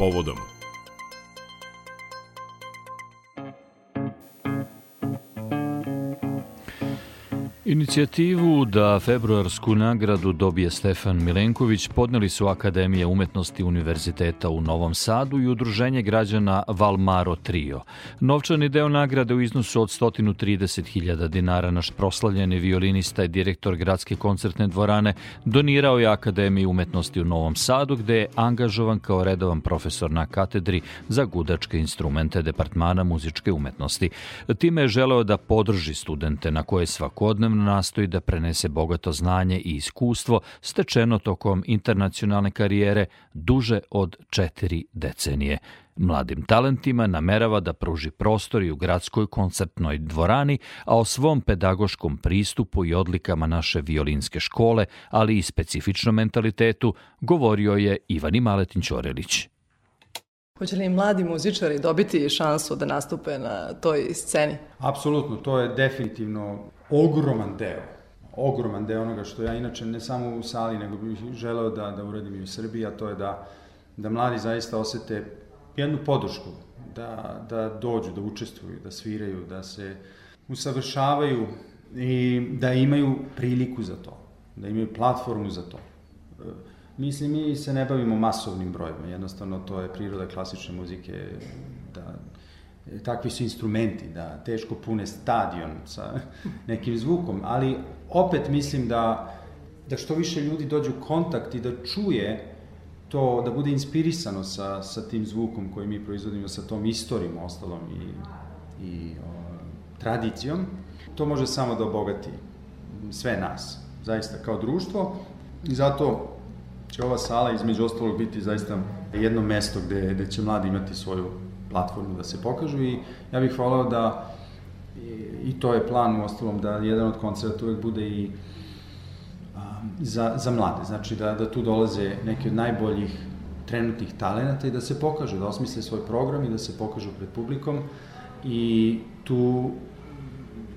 povodom. Inicijativu da februarsku nagradu dobije Stefan Milenković podneli su Akademija umetnosti Univerziteta u Novom Sadu i Udruženje građana Valmaro Trio. Novčani deo nagrade u iznosu od 130.000 dinara naš proslavljeni violinista i direktor gradske koncertne dvorane donirao je Akademiji umetnosti u Novom Sadu gde je angažovan kao redovan profesor na katedri za gudačke instrumente Departmana muzičke umetnosti. Time je želeo da podrži studente na koje svakodnevno nastoji da prenese bogato znanje i iskustvo stečeno tokom internacionalne karijere duže od četiri decenije. Mladim talentima namerava da pruži prostor i u gradskoj koncertnoj dvorani, a o svom pedagoškom pristupu i odlikama naše violinske škole, ali i specifičnom mentalitetu, govorio je Ivani Maletin Ćorelić. Hoće li mladi muzičari dobiti šansu da nastupe na toj sceni? Apsolutno, to je definitivno ogroman deo ogroman deo onoga što ja inače ne samo u sali, nego bih želeo da, da uradim i u Srbiji, a to je da, da mladi zaista osete jednu podršku, da, da dođu, da učestvuju, da sviraju, da se usavršavaju i da imaju priliku za to, da imaju platformu za to. Mislim, mi se ne bavimo masovnim brojima, jednostavno to je priroda klasične muzike, da takvi su instrumenti, da teško pune stadion sa nekim zvukom, ali opet mislim da, da što više ljudi dođu u kontakt i da čuje to, da bude inspirisano sa, sa tim zvukom koji mi proizvodimo, sa tom istorijom ostalom i, i o, tradicijom, to može samo da obogati sve nas, zaista kao društvo. I zato će ova sala između ostalog biti zaista jedno mesto gde, gde će mladi imati svoju platformu da se pokažu i ja bih volao da i, to je plan u ostalom da jedan od koncerta uvek bude i a, za, za mlade, znači da, da tu dolaze neki od najboljih trenutnih talenata i da se pokažu, da osmisle svoj program i da se pokažu pred publikom. I tu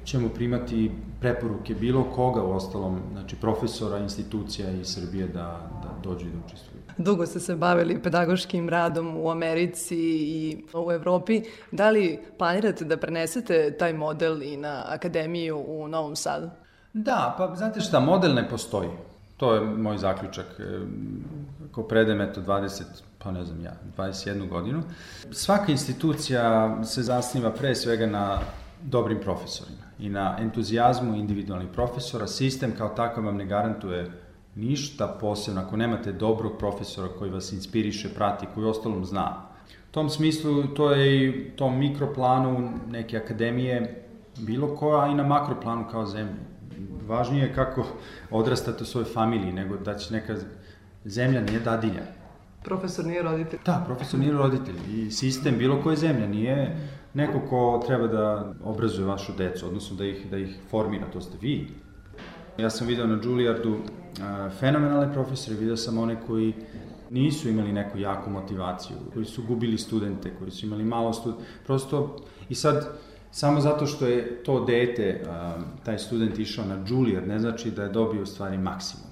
ćemo primati preporuke bilo koga u ostalom, znači profesora, institucija iz Srbije da dođu i da učestvuju. Dugo ste se bavili pedagoškim radom u Americi i u Evropi. Da li planirate da prenesete taj model i na akademiju u Novom Sadu? Da, pa znate šta, model ne postoji. To je moj zaključak. E, ako predem, eto, 20, pa ne znam ja, 21 godinu. Svaka institucija se zasniva pre svega na dobrim profesorima i na entuzijazmu individualnih profesora. Sistem kao takav vam ne garantuje ništa posebno, ako nemate dobrog profesora koji vas inspiriše, prati, koji ostalom zna. U tom smislu, to je i tom mikroplanu neke akademije, bilo koja, i na makroplanu kao zemlje. Važnije je kako odrastate u svojoj familiji, nego da će neka zemlja nije dadilja. Profesor nije roditelj. Da, profesor nije roditelj. I sistem bilo koje zemlje nije neko ko treba da obrazuje vašu decu, odnosno da ih, da ih formira, to ste vi. Ja sam video na Juilliardu fenomenalne profesore, video sam one koji nisu imali neku jaku motivaciju, koji su gubili studente, koji su imali malo studenta, prosto, i sad, samo zato što je to dete, taj student išao na Juilliard, ne znači da je dobio u stvari maksimum.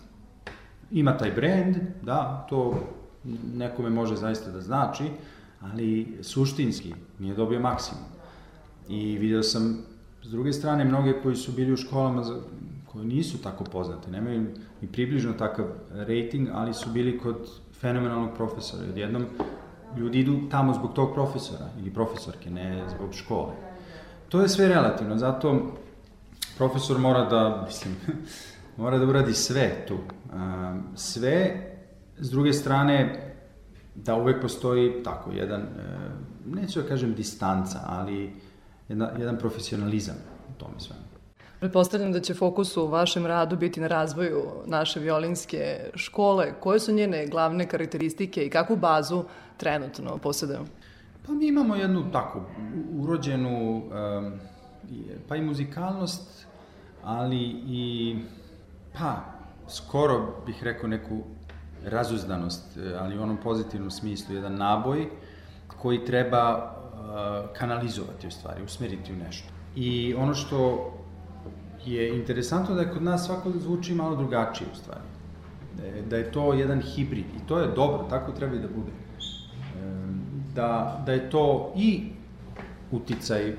Ima taj brand, da, to nekome može zaista da znači, ali suštinski nije dobio maksimum. I video sam, s druge strane, mnoge koji su bili u školama za, koje nisu tako poznate, nemaju ni približno takav rating, ali su bili kod fenomenalnog profesora. Odjednom ljudi idu tamo zbog tog profesora ili profesorke, ne zbog škole. To je sve relativno, zato profesor mora da, mislim, mora da uradi sve tu. Sve, s druge strane, da uvek postoji tako jedan, neću da kažem distanca, ali jedan, jedan profesionalizam u tome svemu. Pretpostavljam da će fokus u vašem radu biti na razvoju naše violinske škole. Koje su njene glavne karakteristike i kakvu bazu trenutno posjedaju? Pa mi imamo jednu tako urođenu pa i muzikalnost, ali i pa skoro bih rekao neku razuzdanost, ali u onom pozitivnom smislu, jedan naboj koji treba kanalizovati u stvari, usmeriti u nešto. I ono što je interesantno da je kod nas svako zvuči malo drugačije u stvari. Da je, da je to jedan hibrid i to je dobro, tako treba i da bude. E, da, da je to i uticaj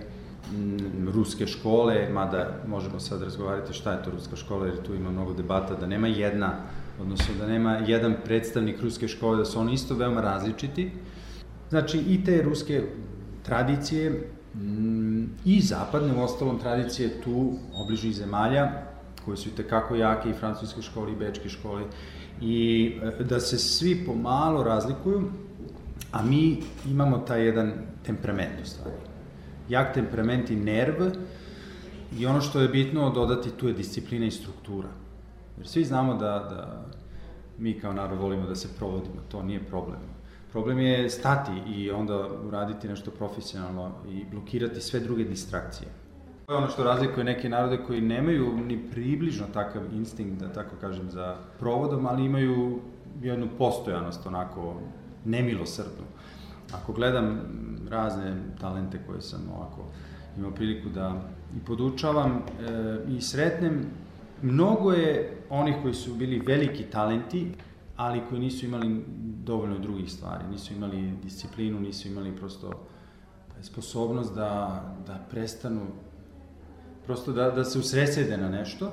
ruske škole, mada možemo sad razgovarati šta je to ruska škola, jer tu ima mnogo debata, da nema jedna, odnosno da nema jedan predstavnik ruske škole, da su oni isto veoma različiti. Znači, i te ruske tradicije i zapadne, u ostalom, tradicije tu obližnih zemalja, koje su i tekako jake i francuske škole i bečke škole, i e, da se svi pomalo razlikuju, a mi imamo taj jedan temperament u stvari. Jak temperament i nerv i ono što je bitno dodati tu je disciplina i struktura. Jer svi znamo da, da mi kao narod volimo da se provodimo, to nije problem. Problem je stati i onda uraditi nešto profesionalno i blokirati sve druge distrakcije. To je ono što razlikuje neke narode koji nemaju ni približno takav instinkt, da tako kažem, za provodom, ali imaju jednu postojanost, onako, nemilosrdnu. Ako gledam razne talente koje sam ovako imao priliku da i podučavam e, i sretnem, mnogo je onih koji su bili veliki talenti, ali koji nisu imali dovoljno drugih stvari, nisu imali disciplinu, nisu imali prosto sposobnost da, da prestanu, prosto da, da se usresede na nešto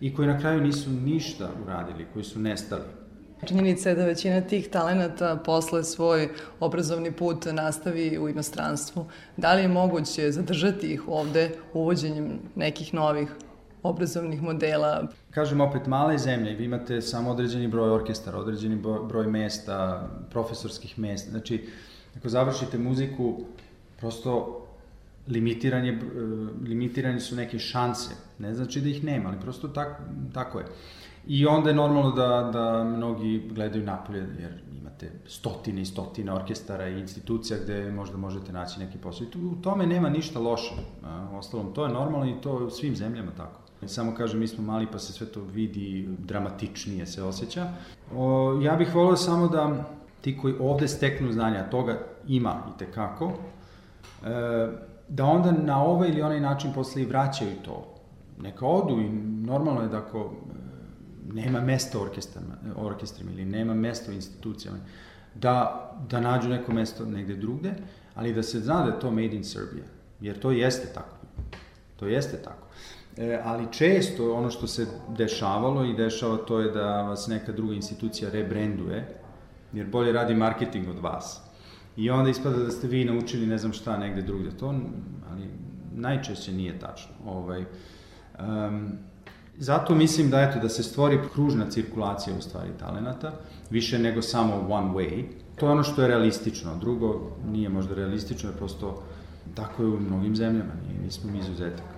i koji na kraju nisu ništa uradili, koji su nestali. Činjenica je da većina tih talenata posle svoj obrazovni put nastavi u inostranstvu. Da li je moguće zadržati ih ovde uvođenjem nekih novih obrazovnih modela? Kažem opet, male zemlje, vi imate samo određeni broj orkestara, određeni broj mesta, profesorskih mesta. Znači, ako završite muziku, prosto limitiranje, limitirani su neke šanse. Ne znači da ih nema, ali prosto tak, tako je. I onda je normalno da, da mnogi gledaju napolje, jer imate stotine i stotine orkestara i institucija gde možda možete naći neki posao. I tu, u tome nema ništa loše. A, ostalom, to je normalno i to je u svim zemljama tako. Samo kažem, mi smo mali pa se sve to vidi, dramatičnije se osjeća. O, ja bih volio samo da ti koji ovde steknu znanja, toga ima i tekako, e, da onda na ovaj ili onaj način posle i vraćaju to. Neka odu i normalno je da ako nema mesta orkestrima, orkestrima ili nema mesta u institucijama, da, da nađu neko mesto negde drugde, ali da se zna da je to made in Serbia, jer to jeste tako. To jeste tako. E, ali često ono što se dešavalo i dešava to je da vas neka druga institucija rebranduje, jer bolje radi marketing od vas. I onda ispada da ste vi naučili ne znam šta negde drugde. To, ali najčešće nije tačno. Ovaj, um, Zato mislim da eto da se stvori kružna cirkulacija u stvari talenata, više nego samo one way. To je ono što je realistično. Drugo nije možda realistično, je prosto tako je u mnogim zemljama, nismo mi izuzetak.